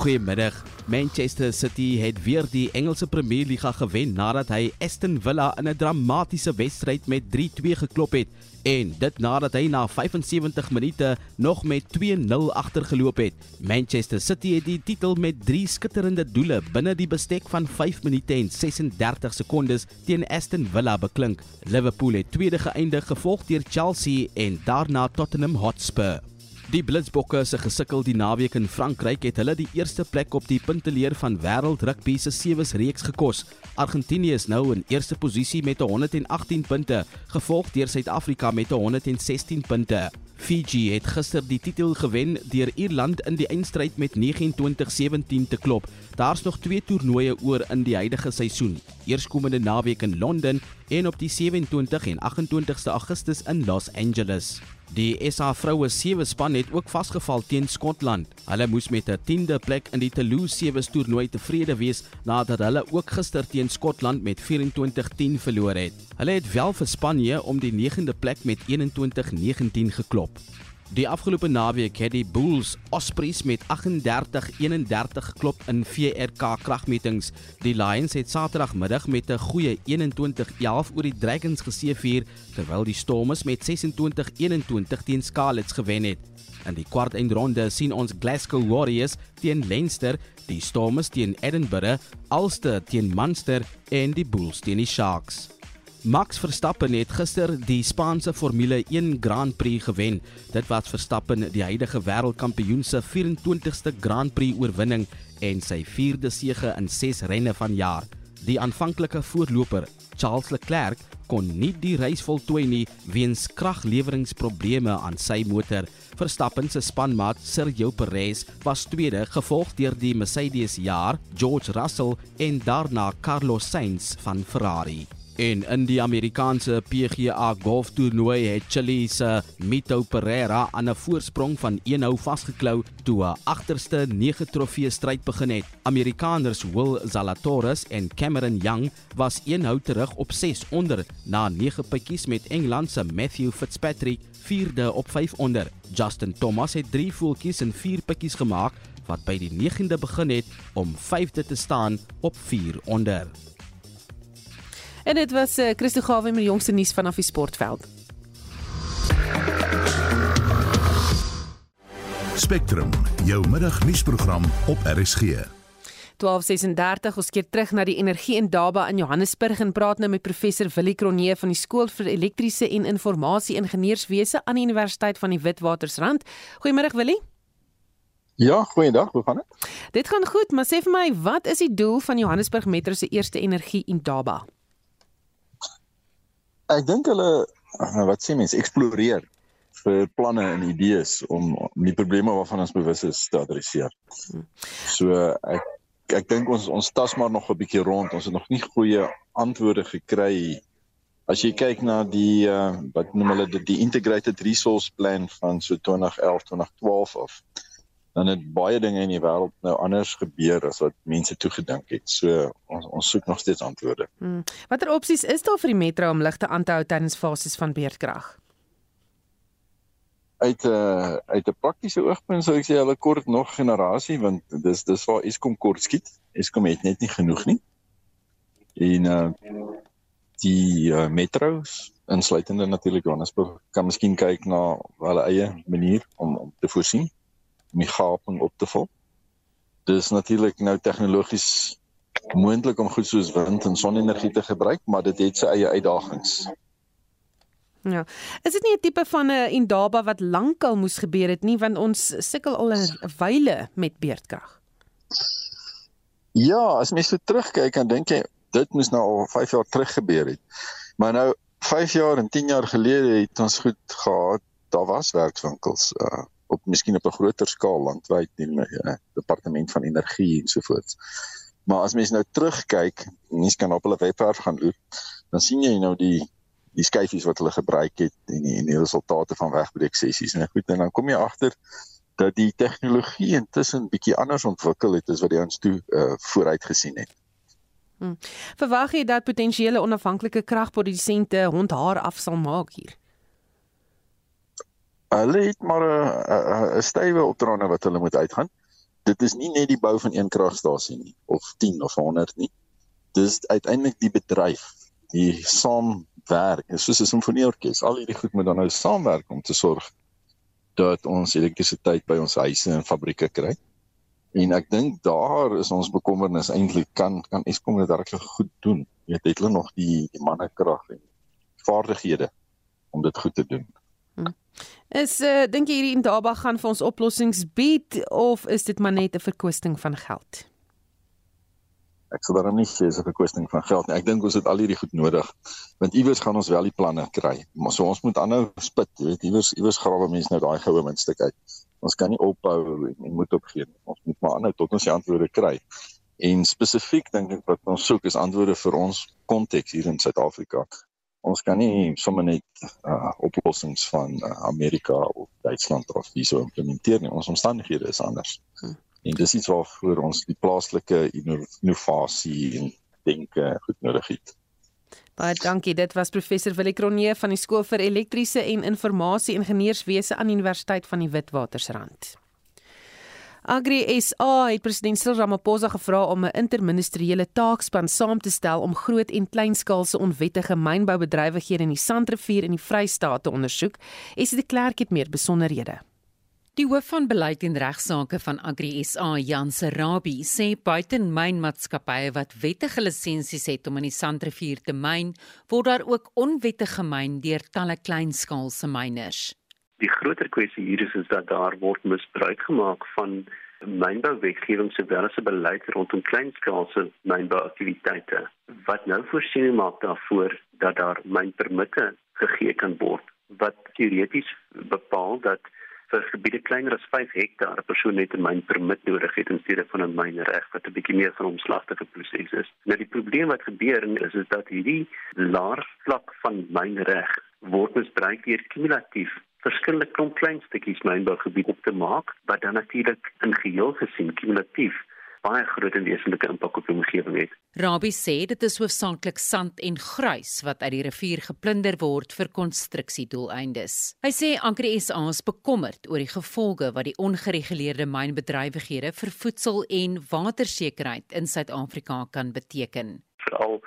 Goeiemiddag. Manchester City het weer die Engelse Premier Liga gewen nadat hy Aston Villa in 'n dramatiese wedstryd met 3-2 geklop het en dit nadat hy na 75 minute nog met 2-0 agtergeloop het. Manchester City het die titel met 3 skitterende doele binne die bestek van 5 minute en 36 sekondes teen Aston Villa beklink. Liverpool het tweede geëindig gevolg deur Chelsea en daarna Tottenham Hotspur. Die Blitsbokke se gesukkel die naweek in Frankryk het hulle die eerste plek op die punteleer van wêreld rugby se sewes reeks gekos. Argentinië is nou in eerste posisie met 118 punte, gevolg deur Suid-Afrika met 116 punte. Fiji het gister die titel gewen deur Ierland in die eindstryd met 29-17 te klop. Daar's nog twee toernooie oor in die huidige seisoen. Eerskomende naweek in Londen en op die 27 en 28ste Augustus in Los Angeles. Die SA vroue sewe span het ook vasgeval teen Skotland. Hulle moes met 'n 10de plek in die Toulouse sewe toernooi tevrede wees nadat hulle ook gister teen Skotland met 24-10 verloor het. Hulle het wel vir Spanje om die 9de plek met 21-19 geklop. Die afgelope naweek het die Bulls Ospreys met 38-31 geklop in VRK kragmetings. Die Lions het Saterdagmiddag met 'n goeie 21-11 oor die Dragons geseëvier, terwyl die Stormers met 26-21 teen Scarlets gewen het. In die kwartfinale sien ons Glasgow Warriors teen Leinster, die Stormers teen Edinburgh, Ulster teen Munster en die Bulls teen die Sharks. Max Verstappen het gister die Spaanse Formule 1 Grand Prix gewen. Dit was Verstappen die huidige wêreldkampioen se 24ste Grand Prix oorwinning en sy 4de sege in 6 renne van jaar. Die aanvanklike voorloper, Charles Leclerc, kon nie die reis voltooi nie weens kragleweringprobleme aan sy motor. Verstappen se spanmaat Sergio Perez was tweede, gevolg deur die Mercedes jaar George Russell en daarna Carlos Sainz van Ferrari. En in die Amerikaanse PGA golftoernooi het Chile se Mito Pereira aan 'n voorsprong van 1 hou vasgeklou toe 'n agterste 9 trofee stryd begin het. Amerikaners Will Zalatoris en Cameron Young was 1 hou terug op 6 onder na 9 pikkies met Engeland se Matthew Fitzpatrick vierde op 5 onder. Justin Thomas het 3 voeltjies en 4 pikkies gemaak wat by die 9de begin het om 5de te staan op 4 onder. En dit was uh, Christo Gawe met die jongste nuus vanaf die sportveld. Spectrum, jou middagnuusprogram op RSG. 1236 ons keer terug na die energie in Daba in Johannesburg en praat nou met professor Willie Cronje van die skool vir elektriese en informasie ingenieurswese aan die Universiteit van die Witwatersrand. Goeiemôre Willie. Ja, goeiedag, hoe gaan dit? Dit gaan goed, maar sê vir my, wat is die doel van Johannesburg Metro se eerste energie in Daba? Ek dink hulle wat sê mense eksploreer vir planne en idees om die probleme waarvan ons bewus is te adresseer. So ek ek dink ons ons tas maar nog 'n bietjie rond. Ons het nog nie goeie antwoorde gekry. As jy kyk na die uh, wat noem hulle die, die integrated resource plan van so 2011 2012 af dan het baie dinge in die wêreld nou anders gebeur as wat mense toegedink het. So ons ons soek nog steeds antwoorde. Hmm. Watter opsies is daar vir die metro om ligte aan te hou tydens fases van beerdkrag? Uit 'n uh, uit 'n praktiese oogpunt sou ek sê hulle kort nog generasie want dis dis waar Eskom kort skiet. Eskom het net nie genoeg nie. En uh die uh, metros insluitende natuurlik Johannesburg kan miskien kyk na hulle eie manier om om te voorsien om die gaping op te vul. Dis natuurlik nou tegnologies moontlik om goed soos wind en sonenergie te gebruik, maar dit het sy eie uitdagings. Ja. Is dit nie 'n tipe van 'n indaba wat lankal moes gebeur het nie want ons sukkel al 'n wyle met beerdkrag? Ja, as mens so terugkyk dan dink jy dit moes nou al 5 jaar terug gebeur het. Maar nou 5 jaar en 10 jaar gelede het ons goed gehad. Daar was werkswinkels uh op miskien op 'n groter skaal landwyd in die uh, departement van energie ensovoorts. Maar as mens nou terugkyk, mens kan op hulle webwerf gaan loop, dan sien jy nou die die skyfies wat hulle gebruik het en die, en die resultate van wegbreek sessies en goed en dan kom jy agter dat die tegnologie intussen bietjie anders ontwikkel het as wat die ons toe uh, vooruit gesien het. Hmm. Verwag jy dat potensiële onafhanklike kragprodusente hond haar af sal maak hier? Hulle het maar 'n 'n stywe opdraande wat hulle moet uitgaan. Dit is nie net die bou van een kragstasie nie of 10 of 100 nie. Dis uiteindelik die bedryf, die saamwerk, soos 'n simfonieorkes. Al hierdie goed moet dan nou saamwerk om te sorg dat ons elektrisiteit by ons huise en fabrieke kry. En ek dink daar is ons bekommernis eintlik kan kan Eskom dit regtig goed doen. Jy het hulle nog die die mannekrag en vaardighede om dit goed te doen. Hmm. Is uh, dink jy hierdie Indaba gaan vir ons oplossings bied of is dit maar net 'n verkwisting van geld? Ek sou daarom nie sê dis 'n verkwisting van geld nie. Ek dink ons het al hierdie goed nodig. Want iewers gaan ons wel die planne kry. Maar so ons moet aanhou spit, jy weet, iewers iewers grawe mense nou daai goue muntstuk uit. Ons kan nie ophou en, en moet opgee nie. Ons moet maar aanhou tot ons die antwoorde kry. En spesifiek dink ek wat ons soek is antwoorde vir ons konteks hier in Suid-Afrika Ons kan nie sommer net uh, oplossings van uh, Amerika of Duitsland of hierso implementeer nie. Ons omstandighede is anders. Hmm. En dis iets waarvoor ons die plaaslike innovasie en denke goed nodig het. Baie dankie. Dit was professor Willie Cronje van die Skool vir Elektriese en Informasie Ingenieurswese aan Universiteit van die Witwatersrand. Agri SA het president Cyril Ramaphosa gevra om 'n interministeriële taakspan saam te stel om groot en kleinskaalse onwettige mynboubedrywighede in die Sandrivier in die Vrystaat te ondersoek. Esie de Klerk het meer besonderhede. Die hoof van beleid en regsaake van Agri SA, Jan Serabi, sê buiten mynmaatskappye wat wettige lisensies het om in die Sandrivier te myn, word daar ook onwettige myn deur talle kleinskaalse myners. Die groter kwessie hier is, is dat daar word misbruik gemaak van mynbouwetgewing sowel as 'n beleid rondom kleinskaalse mynbouaktiwiteite wat nou voorsiening maak daarvoor dat daar mynpermitte gegee kan word wat teoreties bepaal dat vir gebiede kleiner as 5 hektaar 'n persoon net 'n mynpermit nodig het in steede van 'n mynreg wat 'n bietjie meer van 'n omslagtige proses is. Nou die probleem wat gebeur is is dat hierdie laer vlak van mynreg word misbruik deur kumulatief verskillende klomp klein stukkies mynbougebied op te maak wat dan natuurlik in geheel gesien kumulatief baie groot en wesenlike impak op die omgewing het. Rabie sê dit is hoofsaaklik sand en gruis wat uit die rivier geplunder word vir konstruksiedoeleindes. Hy sê Anker SA is bekommerd oor die gevolge wat die ongereguleerde mynbedrywighede vir voedsel en watersekerheid in Suid-Afrika kan beteken. Veral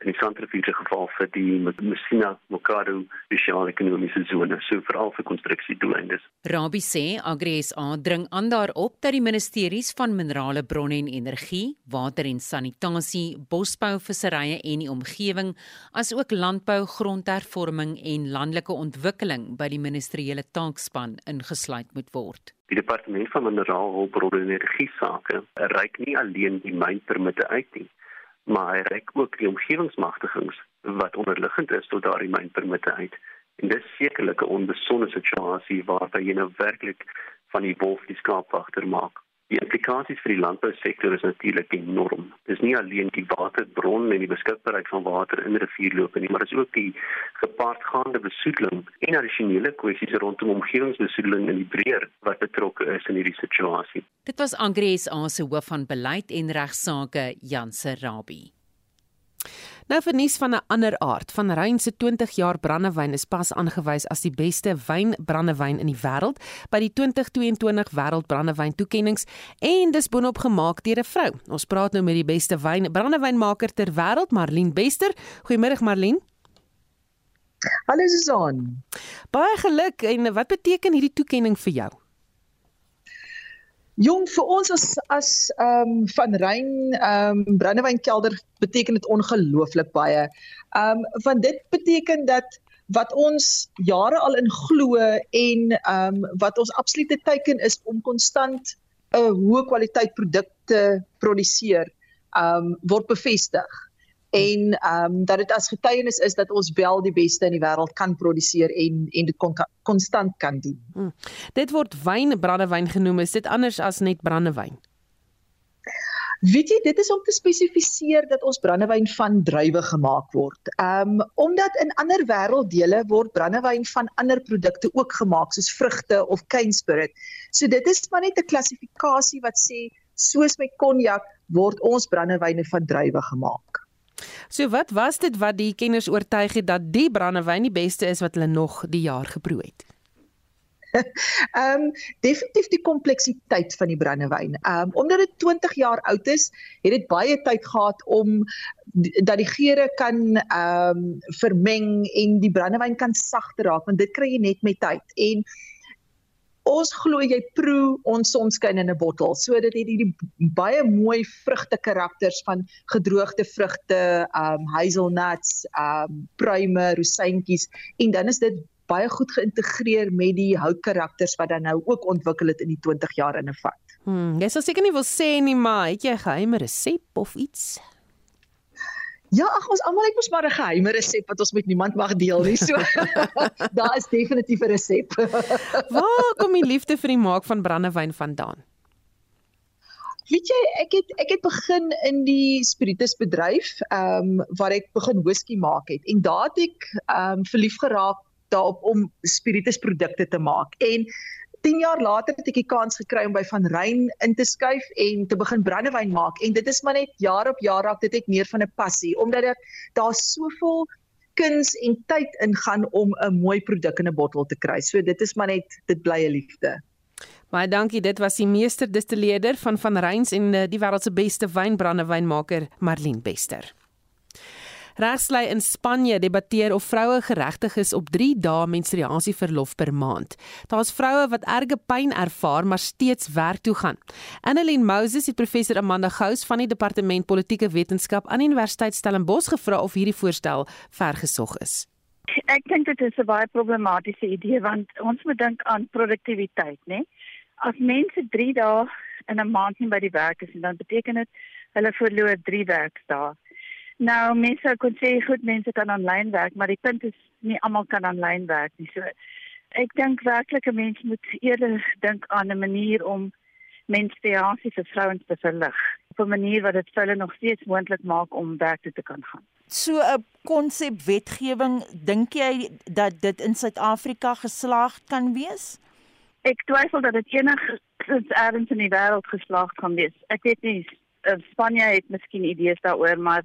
in die Santrifuge geval vir die Messina Mokado spesiale ekonomiese sone, so veral vir konstruksiedoeleindes. Rabie sê Agri SA dring aan daarop dat die ministeries van minerale bronne en energie, water en sanitasie, bosbou, visserye en die omgewing, asook landbou, grondhervorming en landelike ontwikkeling by die ministeriële taakspan ingesluit moet word. Die departement van mineraalhulpbronne en energie sake reik nie alleen die mynpermitte uit nie maar hy reik ook die omgewingsmagtigings wat onderliggend is tot daardie mynpermitte uit. En dis sekerlik 'n onbesonde situasie waar jy nou werklik van die wolf die skaap agter maak. Die implikasies vir die landbousektor is natuurlik enorm. Dis nie alleen die waterbron en die beskikbaarheid van water in rivierloope nie, maar dis ook die gepaardgaande besoedeling en addisionele kwessies rondom omgewingsbesoedeling in die breër wat betrokke is in hierdie situasie. Dit was Angres Aase hoof van beleid en regsaake Janse Rabie. Nou vir nuus van 'n ander aard. Van Rein se 20 jaar brandewyn is pas aangewys as die beste wynbrandewyn in die wêreld by die 2022 Wêreld Brandewyn Toekenninge en dis boonop gemaak deur 'n vrou. Ons praat nou met die beste wyn brandewynmaker ter wêreld, Marlene Bester. Goeiemôre Marlene. Hallo Susan. Baie geluk en wat beteken hierdie toekenning vir jou? Jong vir ons as as ehm um, van Rein ehm um, brandewynkelder beteken dit ongelooflik baie. Ehm um, want dit beteken dat wat ons jare al in glo en ehm um, wat ons absolute teiken is om konstant 'n hoë kwaliteit produkte produseer, ehm um, word bevestig en ehm um, dat dit as getuienis is dat ons wel die beste in die wêreld kan produseer en en dit kon konstant kan doen. Hmm. Dit word wyn brandewyn genoem, is dit anders as net brandewyn? Weet jy, dit is om te spesifiseer dat ons brandewyn van druiwe gemaak word. Ehm um, omdat in ander wêrelddele word brandewyn van ander produkte ook gemaak soos vrugte of cane spirit. So dit is maar net 'n klassifikasie wat sê soos met konjak word ons brandewyne van druiwe gemaak. So wat was dit wat die kenners oortuig het dat die brandewyn die beste is wat hulle nog die jaar geproe het? Ehm um, definitief die kompleksiteit van die brandewyn. Ehm um, omdat dit 20 jaar oud is, het dit baie tyd gehad om dat die geure kan ehm um, vermeng en die brandewyn kan sagter raak want dit kry jy net met tyd. En ons glo jy proe ons sonskyn in 'n bottel. So dit het hierdie baie mooi vrugte karakters van gedroogde vrugte, um hazelnuts, um pruime, rosientjies en dan is dit baie goed geïntegreer met die houtkarakters wat dan nou ook ontwikkel het in die 20 jaar in 'n vat. Hmm, jy sal seker nie wil sê nie, maar het jy 'n geheime resep of iets? Ja, ag ons almal het mos maar 'n geheime resep wat ons met niemand mag deel nie. So daar is definitief 'n resep. Waar kom die liefde vir die maak van brandewyn vandaan? Weet jy, ek het ek het begin in die spiritusbedryf, ehm um, waar ek begin whisky maak het en daar het ek ehm um, verlief geraak daarop om spiritusprodukte te maak. En 10 jaar later het ek die kans gekry om by Van Rein in te skuif en te begin brandewyn maak en dit is maar net jaar op jaar raak dit ek meer van 'n passie omdat daar daar soveel kuns en tyd ingaan om 'n mooi produk in 'n bottel te kry. So dit is maar net dit bly 'n liefde. Baie dankie. Dit was die meester distilleerder van Van Reins en eh, die wêreld se beste wynbrandewynmaker Marlene Bester. Regslei in Spanje debatteer of vroue geregtig is op 3 dae menstruasieverlof per maand. Daar's vroue wat erge pyn ervaar maar steeds werk toe gaan. Annelien Moses het professor Amanda Gous van die departement politieke wetenskap aan Universiteit Stellenbosch gevra of hierdie voorstel vergesog is. Ek dink dit is 'n baie problematiese idee want ons moet dink aan produktiwiteit, né? As mense 3 dae in 'n maand nie by die werk is, dan beteken dit hulle verloor 3 werkdae. Nou mense kon sê goed mense kan aanlyn werk, maar die punt is nie almal kan aanlyn werk nie. So ek dink werklik 'n mens moet eerder dink aan 'n manier om menstruasie vir vrouens te verlig. Op 'n manier wat dit vir hulle nog steeds moontlik maak om werk te kan gaan. So 'n konsep wetgewing, dink jy dat dit in Suid-Afrika geslaag kan wees? Ek twyfel dat dit enigstens ergens in die wêreld geslaag kan wees. Ek weet nie eh, Spanje het miskien idees daaroor, maar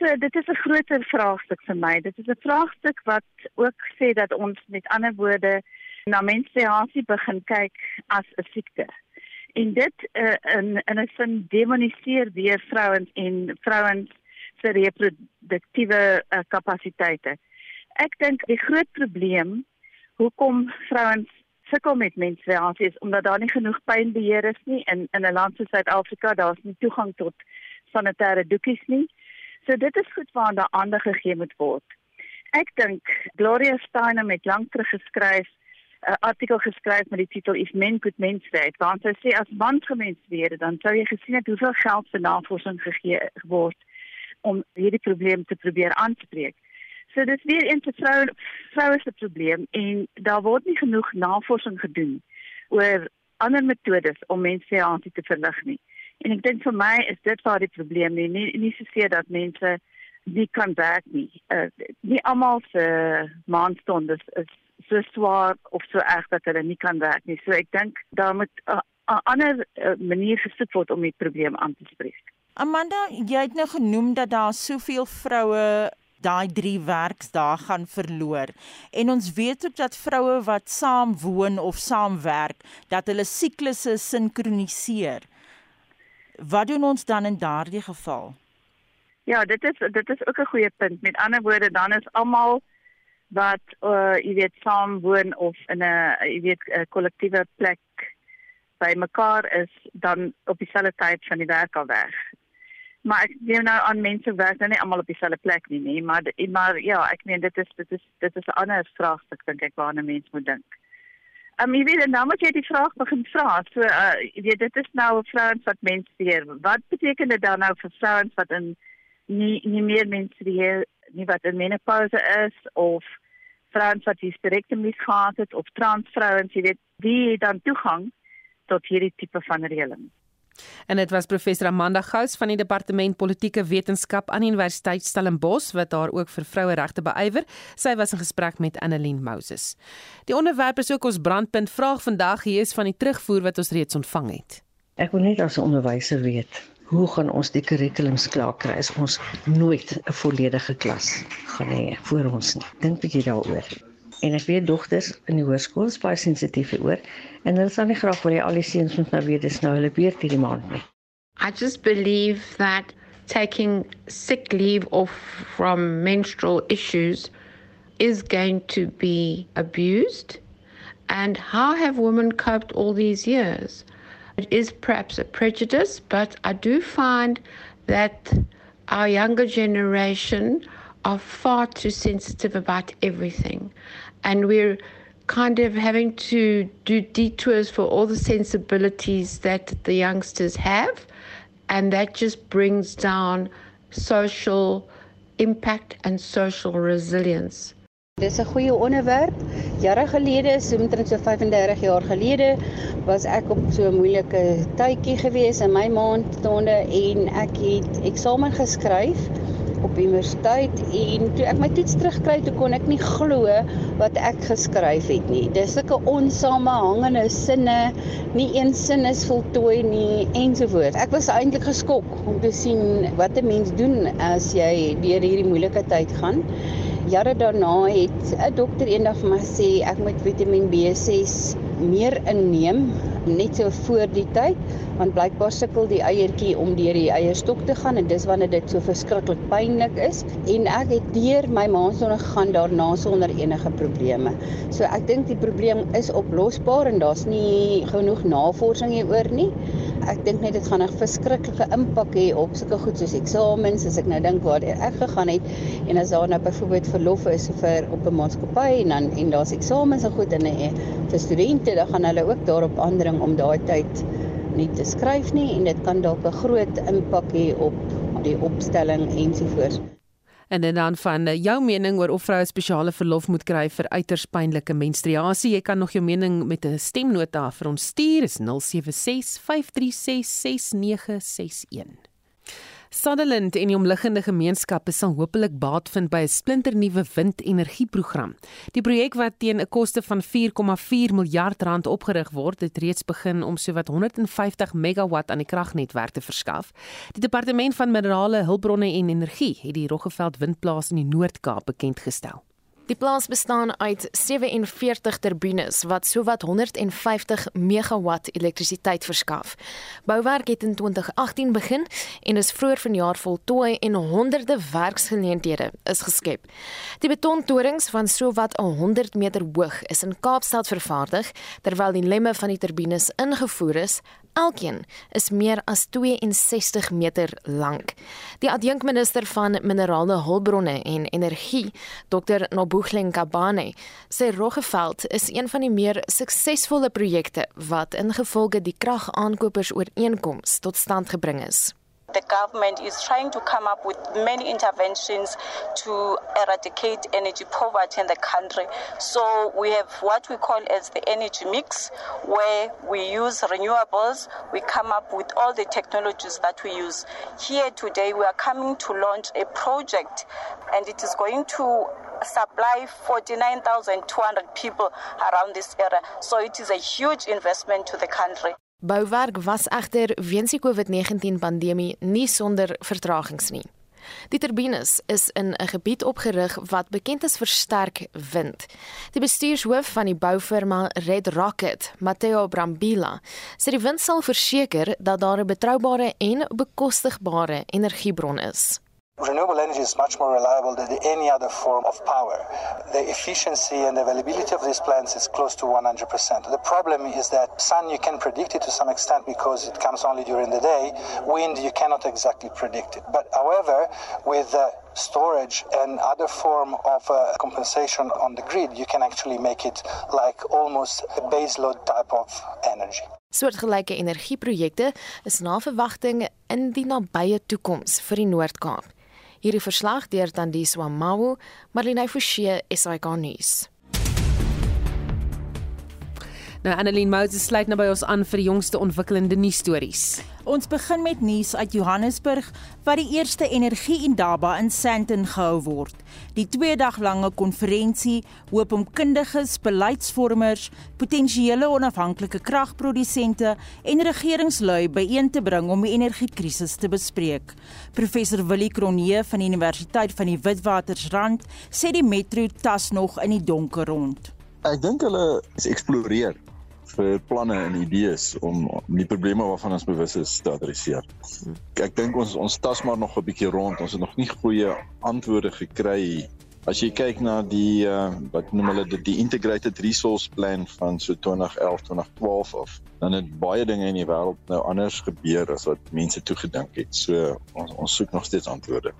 dit is 'n groter vraagstuk vir my. Dit is 'n vraagstuk wat ook sê dat ons met ander woorde na menstruasie begin kyk as 'n siekte. En dit uh, in in 'n sin demoniseer weer vrouens en vrouens se reproduktiewe uh, kapasiteite. Ek dink die groot probleem hoekom vrouens sukkel met menstruasie is omdat daar nie genoeg pynbeheer is nie in in 'n land soos Suid-Afrika, daar's nie toegang tot sanitêre doekies nie. So dit is goed waaraan daar aandag gegee moet word. Ek dink Gloria Steinem het lank terug geskryf 'n artikel geskryf met die titel If Men Could Menstruate, waar sy sê as mans gemenstrueer, dan sou jy gesien het hoeveel geld vir navorsing gegee word om hierdie probleem te probeer aanspreek. So dis weer eens 'n vrou vroue se probleem en daar word nie genoeg navorsing gedoen oor ander metodes om menstruasie te verlig nie. En ek dink vir my is dit waar die probleem lê. Nie nie so seer dat mense nie kan werk nie. Uh, nie almal se maandstonde is, is so swaar of so erg dat hulle nie kan werk nie. So ek dink daar moet 'n uh, uh, ander uh, manier gesoek word om die probleem aan te spreek. Amanda, jy het nou genoem dat daar soveel vroue daai 3 werksdae gaan verloor. En ons weet ook dat vroue wat saam woon of saam werk, dat hulle siklusse sinkroniseer. Wat doen ons dan in daardie geval? Ja, dit is dit is ook 'n goeie punt. Met ander woorde, dan is almal wat uh jy weet saam woon of in 'n jy weet 'n kollektiewe plek by mekaar is dan op dieselfde tyd van die werk al weg. Maar ek neem nou aan mense werk nou nie almal op dieselfde plek nie, nie, maar maar ja, ek meen dit is dit is dit is 'n ander vraagstuk dink ek waarna mense moet dink. Um, jy weet, nou moet jy die vraag begin vra. So, uh, jy weet, dit is nou vrouens wat menstrueer. Wat beteken dit dan nou vir vrouens wat in nie nie meer menstrueer nie wat in menopouse is of vrouens wat hysterektomie gehad het of transvrouens, jy weet, wie dan toegang tot hierdie tipe van reëling? En dit was professor Amanda Gous van die departement politieke wetenskap aan Universiteit Stellenbosch wat daar ook vir vroueregte beywer. Sy was in gesprek met Annelien Moses. Die onderwerp is ook ons brandpunt vraag vandag hier is van die terugvoer wat ons reeds ontvang het. Ek wil net as 'n onderwyser weet, hoe gaan ons die kurrikulums klaar kry as ons nooit 'n volledige klas gaan hê vir ons nie. Dink bietjie daaroor. En ek weet dogters in die hoërskool is baie sensitief hieroor en hulle sal nie graag wil hê al die seuns moet nou weet dis nou hulle beurt hierdie maand nie. I just believe that taking sick leave off from menstrual issues is going to be abused. And how have women coped all these years? It is perhaps a prejudice, but I do find that our younger generation are far too sensitive about everything. And we're kind of having to do detours for all the sensibilities that the youngsters have. And that just brings down social impact and social resilience. Dis 'n goeie onderwerp. Jare gelede, so omtrent so 35 jaar gelede, was ek op so 'n moeilike tydjie gewees in my maandtonde en ek het eksamen geskryf op universiteit en toe ek my toets terugkry, toe kon ek nie glo wat ek geskryf het nie. Dis sulke onsamehangende sinne, nie een sin is voltooi nie ensovoorts. Ek was eintlik geskok om te sien wat 'n mens doen as jy deur hierdie moeilike tyd gaan. Jare daarna het 'n dokter eendag vir my gesê ek moet Vitamiin B6 meer inneem net so voor die tyd want blykbaar sukkel die eiertjie om deur die eierstok te gaan en dis wanneer dit so verskriklik pynlik is en ek het deur my maandsonde gegaan daarna sonder enige probleme. So ek dink die probleem is oplosbaar en daar's nie genoeg navorsing hieroor nie. Ek dink net dit gaan 'n verskriklike impak hê op sulke goed soos eksamens as ek nou dink waar ek gegaan het en as daar nou byvoorbeeld verlof is vir op 'n maatskappy en dan en daar's eksamens en goed en vir studente dan gaan hulle ook daarop aandring om daai tyd nie te skryf nie en dit kan dalk 'n groot impak hê op die opstelling ensovoorts. En dan van eh, jou mening oor of vroue spesiale verlof moet kry vir uiters pynlike menstruasie. Jy kan nog jou mening met 'n stemnota vir ons stuur. Is 076 536 6961. Sutherland en die omliggende gemeenskappe sal hopelik baat vind by 'n splinternuwe windenergieprogram. Die projek wat teen 'n koste van 4,4 miljard rand opgerig word, het reeds begin om sowat 150 megawatt aan die kragnetwerk te verskaf. Die departement van minerale hulpbronne en energie het die Roggeveld windplaas in die Noord-Kaap bekend gestel. Die plaas bestaan uit 47 turbines wat sowat 150 megawatt elektrisiteit verskaf. Bouwerk het in 2018 begin en is vroeër vanjaar voltooi en honderde werksgeleenthede is geskep. Die betontorings van sowat 100 meter hoog is in Kaapstad vervaardig terwyl die lemme van die turbines ingevoer is Elkeen is meer as 62 meter lank. Die adjunkminister van minerale hulpbronne en energie, Dr. Nobuhleng Kabane, sê Roggeveld is een van die meer suksesvolle projekte wat ingevolge die kragaankopers ooreenkoms tot stand gebring is. The government is trying to come up with many interventions to eradicate energy poverty in the country. So we have what we call as the energy mix, where we use renewables, we come up with all the technologies that we use. Here today, we are coming to launch a project, and it is going to supply 49,200 people around this area. So it is a huge investment to the country. Bouwerk was egter weens die COVID-19 pandemie nie sonder vertragings nie. Die turbines is in 'n gebied opgerig wat bekend is vir sterk wind. Die bestuurshoof van die boufirma Red Rocket, Matteo Brambilla, sê die wind sal verseker dat daar 'n betroubare en bekostigbare energiebron is. Renewable energy is much more reliable than any other form of power. The efficiency and availability of these plants is close to 100%. The problem is that sun, you can predict it to some extent because it comes only during the day. Wind, you cannot exactly predict it. But however, with uh, storage and other form of uh, compensation on the grid, you can actually make it like almost a baseload type of energy. Soortgelyke energieprojekte is na verwagting in die nabye toekoms vir die Noord-Kaap. Hierdie verslag deur Tandiswa Mawu, Marlene Forsie, SAK nuus. Nou Annelien Moses sluit nou by ons aan vir die jongste ontwikkelende nuusstories. Ons begin met nuus uit Johannesburg waar die eerste energie-indaba in Sandton gehou word. Die 2-daglange konferensie hoop om kundiges, beleidsvormers, potensiële onafhanklike kragprodusente en regeringslui byeen te bring om die energiekrisis te bespreek. Professor Willie Kronee van die Universiteit van die Witwatersrand sê die metro tas nog in die donker rond. Ek dink hulle is eksploreer vir planne en idees om die probleme waarvan ons bewus is te adresseer. Ek dink ons ons tas maar nog 'n bietjie rond. Ons het nog nie goeie antwoorde gekry. As jy kyk na die uh, wat noem hulle dit die integrated resource plan van so 2011 2012 af, dan het baie dinge in die wêreld nou anders gebeur as wat mense toegedink het. So ons ons soek nog steeds antwoorde.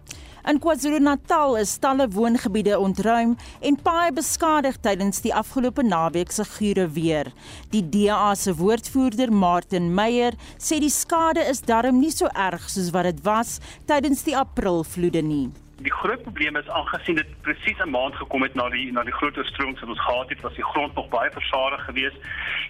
In KwaZulu-Natal is talle woongebiede ontruim en paaie beskadig tydens die afgelope naweek se gure weer. Die DA se woordvoerder, Martin Meyer, sê die skade is darm nie so erg soos wat dit was tydens die Aprilvloede nie. Die groot probleem is aangesien dit presies 'n maand gekom het na die na die groot oorstromings wat ons gehad het, was die grond nog baie versadig geweest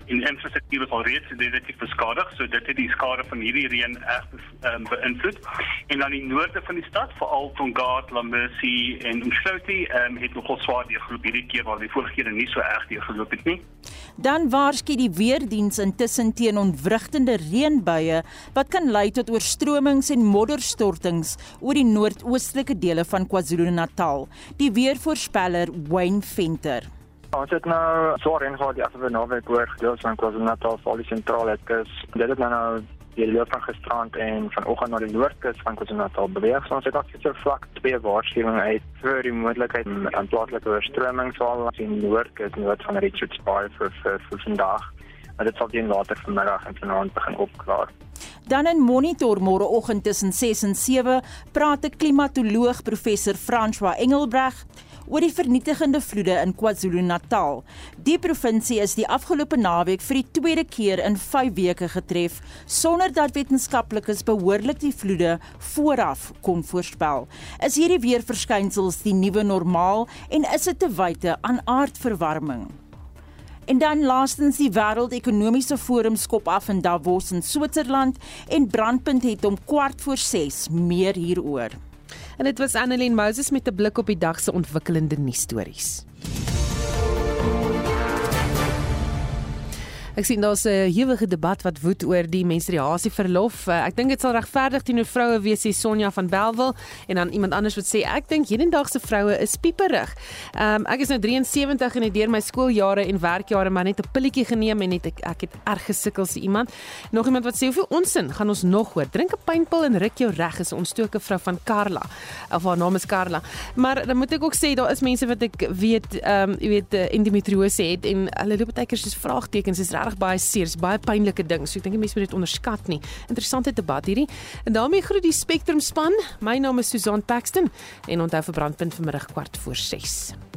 en infrastruktuur was al reeds definitief beskadig, so dit het die skade van hierdie reën erg um, beïnvloed. En dan die noorde van die stad, veral Tongaat, Lamercy en Umhloti, um, het nogal swaar deurgeloop hierdie keer waar die vorige keer nie so erg deurgeloop het nie. Dan waarsku die weerdiens intussen teen ontwrigtende reënbuie wat kan lei tot oorstromings en modderstortings oor die noordoostelike dele van KwaZulu-Natal. Die weervoorspeller Wayne Venter. Ons het nou swaar reën gehad die afgelope naweek oor gedeeltes van KwaZulu-Natal, veral die sentrale kus. Dit het nou nou die loop van gisterand en vanoggend na die noordkus van KwaZulu-Natal beweeg. So ons het ook so vlak twee waarskuwings uit vir die moontlikheid van plaaslike oorstromings sal in die noordkus noord van Richards Bay vir vir, vir vandag. Maar dit sal teen later vanmiddag en vanaand begin opklaar. Dan in Monitor môreoggend tussen 6 en 7 praat 'n klimatoloog professor François Engelbreg oor die vernietigende vloede in KwaZulu-Natal. Die provinsie is die afgelope naweek vir die tweede keer in 5 weke getref sonder dat wetenskaplikes behoorlik die vloede vooraf kon voorspel. Is hierdie weerverskynsels die nuwe normaal en is dit te wyte aan aardverwarming? En dan laastens die wêreldekonomiese forum skop af in Davos in Switserland en brandpunt het om kwart voor 6 meer hieroor. En dit was Annelien Moses met 'n blik op die dag se ontwikkelende nuusstories. Ek sien daar's 'n hewige debat wat woed oor die menstruasieverlof. Eh, ek dink dit sal regverdig teenoor vroue wees, sê Sonja van Belwel en dan iemand anders wat sê ek dink hedendaagse vroue is pieperig. Um, ek is nou 73 en het deur my skooljare en werkjare maar net 'n pilletjie geneem en het ek ek het erg gesukkel sê iemand. Nog iemand wat sê hoeveel onsin gaan ons nog hoor? Drink 'n pynpil en ruk jou reg is 'n ontstoke vrou van Karla. Of haar naam is Karla. Maar dan moet ek ook sê daar is mense wat ek weet ehm um, jy weet uh, endometriose het en hulle loop baie keer soos vraagtekens is regtig baie seer, baie pynlike ding. So ek dink mense moet dit onderskat nie. Interessante debat hierdie. En daarmee groet die Spectrum span. My naam is Susan Paxton en onthou vir brandpunt vanmiddag kwart voor 6.